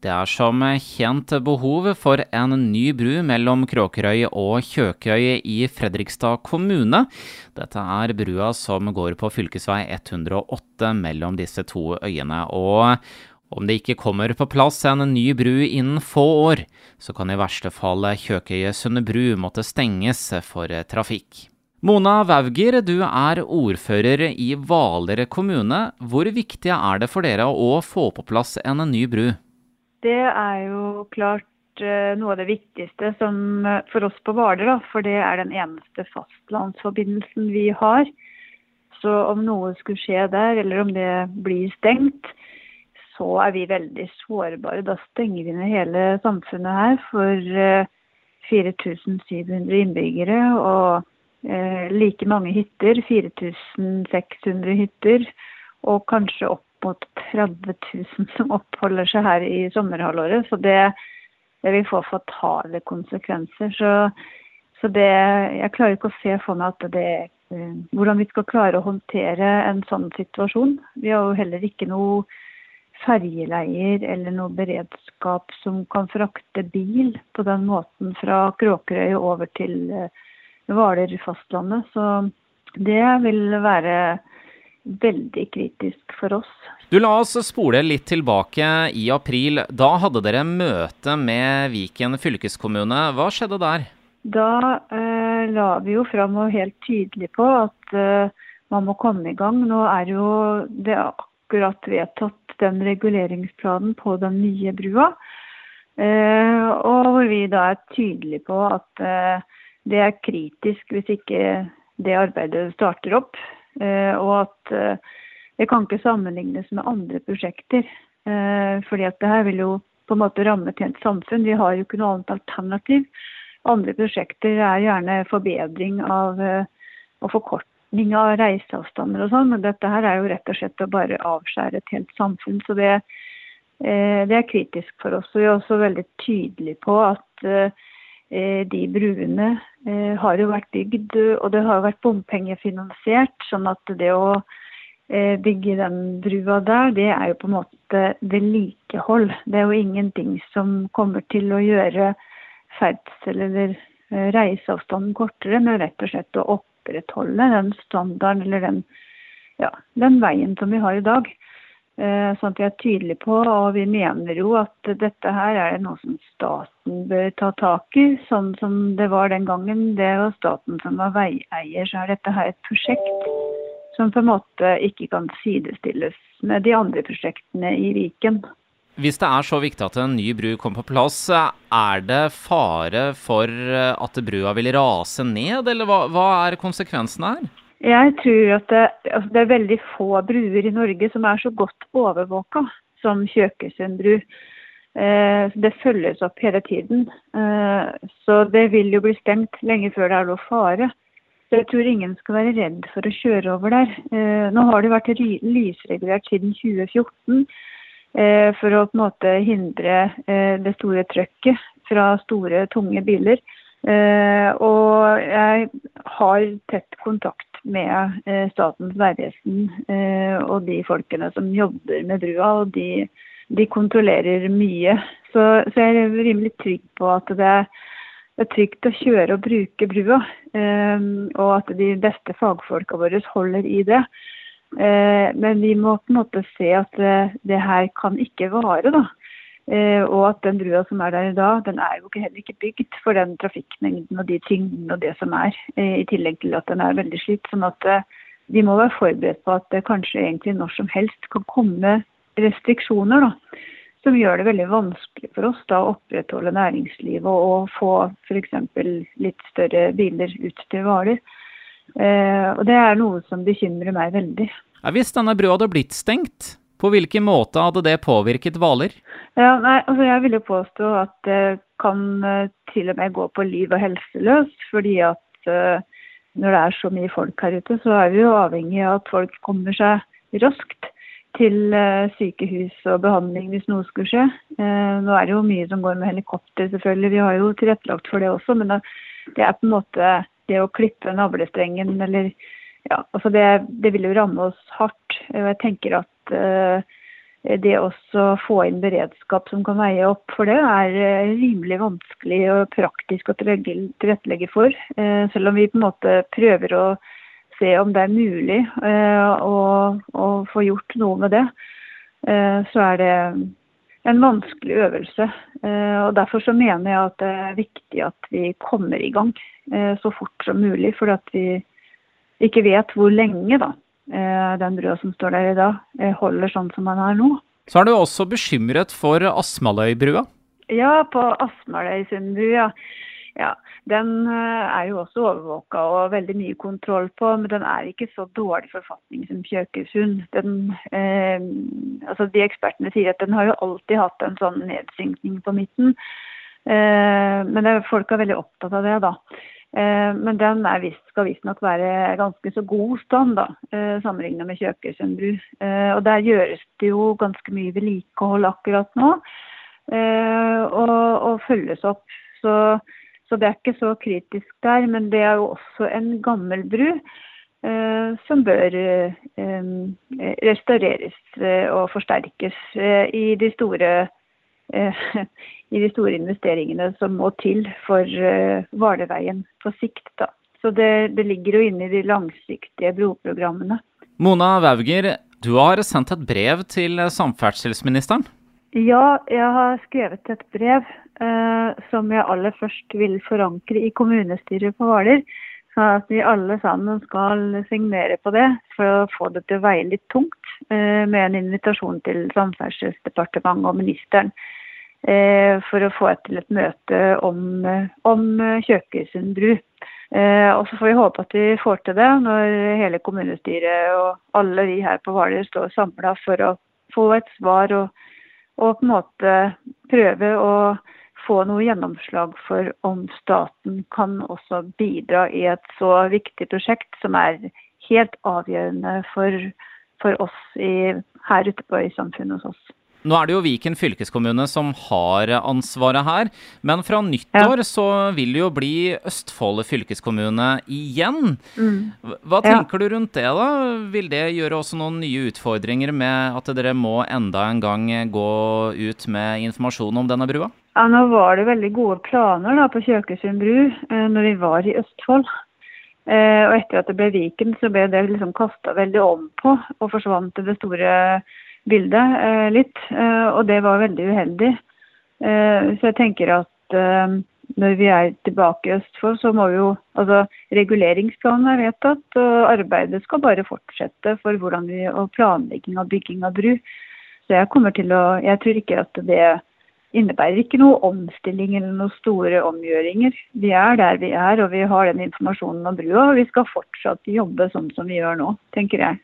Det er som kjent behov for en ny bru mellom Kråkerøy og Kjøkøy i Fredrikstad kommune. Dette er brua som går på fv. 108 mellom disse to øyene. Og om det ikke kommer på plass en ny bru innen få år, så kan i verste fall Kjøkøysundet bru måtte stenges for trafikk. Mona Wauger, du er ordfører i Hvaler kommune. Hvor viktig er det for dere å få på plass en ny bru? Det er jo klart eh, noe av det viktigste som, eh, for oss på Hvaler, for det er den eneste fastlandsforbindelsen vi har. Så om noe skulle skje der, eller om det blir stengt, så er vi veldig sårbare. Da stenger vi ned hele samfunnet her for 4700 eh, innbyggere og like mange hytter, 4600 hytter, og kanskje opp mot 30 000 som oppholder seg her i sommerhalvåret. Så det, det vil få fatale konsekvenser. Så, så det, jeg klarer ikke å se for meg at det, eh, hvordan vi skal klare å håndtere en sånn situasjon. Vi har jo heller ikke noe ferjeleier eller noe beredskap som kan frakte bil på den måten fra Kråkerøy over til eh, Hvaler fastlandet. Så det vil være veldig kritisk for oss. Du La oss spole litt tilbake i april. Da hadde dere møte med Viken fylkeskommune. Hva skjedde der? Da eh, la vi jo fram og helt tydelig på at eh, man må komme i gang. Nå er jo det akkurat vedtatt den reguleringsplanen på den nye brua. Eh, og hvor vi da er tydelige på at eh, det er kritisk hvis ikke det arbeidet starter opp. Eh, og at eh, det kan ikke sammenlignes med andre prosjekter. Eh, fordi at det her vil jo på en måte ramme et et samfunn. Vi har jo ikke noe annet alternativ. Andre prosjekter er gjerne forbedring av og forkortning av reiseavstander og sånn, men dette her er jo rett og slett å bare avskjære et helt samfunn. Så det, det er kritisk for oss. Og vi er også veldig tydelige på at de bruene eh, har jo vært bygd, og det har vært bompengefinansiert. Sånn at det å eh, bygge den brua der, det er jo på en måte vedlikehold. Det er jo ingenting som kommer til å gjøre ferdsel eller reiseavstanden kortere, men rett og slett å opprettholde den standarden eller den, ja, den veien som vi har i dag. Eh, sånn at vi er tydelige på, og vi mener jo at dette her er noe som staten bør ta tak i, sånn som det var den gangen. Det var staten som var veieier, så er dette her et prosjekt som på en måte ikke kan sidestilles med de andre prosjektene i Viken. Hvis det er så viktig at en ny bru kommer på plass, er det fare for at brua vil rase ned, eller hva, hva er konsekvensene her? Jeg tror at det, altså det, er veldig få bruer i Norge som er så godt overvåka som Kjøkesund bru. Eh, det følges opp hele tiden. Eh, så det vil jo bli stengt lenge før det er noe fare. Så jeg tror ingen skal være redd for å kjøre over der. Eh, nå har det vært lysregulert siden 2014 eh, for å på en måte hindre eh, det store trøkket fra store, tunge biler. Eh, og jeg har tett kontakt med eh, Statens vegvesen eh, og de folkene som jobber med brua. og de, de kontrollerer mye. Så, så, jeg er rimelig trygg på at det er trygt å kjøre og bruke brua. Eh, og at de beste fagfolka våre holder i det. Men vi må på en måte se at det, det her kan ikke vare. da. Eh, og at den brua som er der i dag, den er jo heller ikke bygd for den trafikkmengden og de tyngdene og det som er, eh, i tillegg til at den er veldig slitt. Sånn at eh, vi må være forberedt på at det kanskje egentlig når som helst kan komme restriksjoner da, som gjør det veldig vanskelig for oss da, å opprettholde næringslivet og, og få f.eks. litt større biler ut til Hvaler. Eh, og det er noe som bekymrer meg veldig. Hvis denne brua hadde blitt stengt, på hvilken måte hadde det påvirket Hvaler? Ja, altså jeg vil jo påstå at det kan uh, til og med gå på liv og helse løs. Fordi at uh, når det er så mye folk her ute, så er vi jo avhengig av at folk kommer seg raskt til uh, sykehus og behandling hvis noe skulle skje. nå er det jo mye som går med helikopter, selvfølgelig. Vi har jo tilrettelagt for det også. Men det er på en måte det å klippe navlestrengen eller ja, altså det, det vil jo ramme oss hardt. Og jeg tenker at det å få inn beredskap som kan veie opp for det, er rimelig vanskelig og praktisk å tilrettelegge for. Selv om vi på en måte prøver å se om det er mulig å, å få gjort noe med det, så er det en vanskelig øvelse. Eh, og Derfor så mener jeg at det er viktig at vi kommer i gang eh, så fort som mulig. For at vi ikke vet hvor lenge da, eh, den brua som står der i dag, holder sånn som den er nå. Så er du også bekymret for Asmaløybrua? Ja, på Asmaløysundbrua. Ja, den eh, er jo også overvåka og veldig mye kontroll på, men den er ikke så dårlig forfatning som Kjøkesund. eh, altså de ekspertene sier at den har jo alltid hatt en sånn nedsynkning på midten. Eh, men det, folk er veldig opptatt av det, da. Eh, men den vist, skal visstnok være ganske så god stand, da, eh, sammenlignet med Kjøkesund bru. Eh, og der gjøres det jo ganske mye vedlikehold akkurat nå, og, og følges opp. Så så det er ikke så kritisk der. Men det er jo også en gammel bru som bør restaureres og forsterkes i de store i de store investeringene som må til for uh, Hvalerveien på sikt. Da. Så det, det, ligger jo inne i de langsiktige broprogrammene. Mona Wauger, du har sendt et brev til samferdselsministeren? Ja, jeg har skrevet et brev eh, som jeg aller først vil forankre i kommunestyret på Hvaler. Så at vi alle sammen skal signere på det for å få det til å veie litt tungt. Eh, med en invitasjon til Samferdselsdepartementet og ministeren. Eh, for å få til et møte om, om Kjøkøysund bru. Eh, og så får vi håpe at vi får til det når hele kommunestyret og alle vi her på Hvaler står samla for å få et svar og og på en måte prøve å få noe gjennomslag for om staten kan også bidra i et så viktig prosjekt som er helt avgjørende for, for oss i, her ute på øysamfunnet hos oss. Nå er det jo Viken fylkeskommune som har ansvaret her, men fra nyttår ja. så vil det jo bli Østfold fylkeskommune igjen. Mm. Hva tenker ja. du rundt det, da? Vil det gjøre også noen nye utfordringer med at dere må enda en gang gå ut med informasjon om denne brua? Ja, Nå var det veldig gode planer da, på Kjøkesund bru eh, når vi var i Østfold. Eh, og etter at det ble Viken, så ble det liksom kasta veldig om på og forsvant til det store bildet eh, litt. Eh, og det var veldig uheldig. Eh, så jeg tenker at når vi er tilbake i Østfold, så må vi jo Altså, reguleringsplanen er vedtatt, og arbeidet skal bare fortsette for hvordan vi og planlegging av bygging av bru. Så jeg kommer til å Jeg tror ikke at det innebærer ikke noe omstilling eller noen store omgjøringer. Vi er der vi er, og vi har den informasjonen om brua, og vi skal fortsatt jobbe sånn som vi gjør nå, tenker jeg.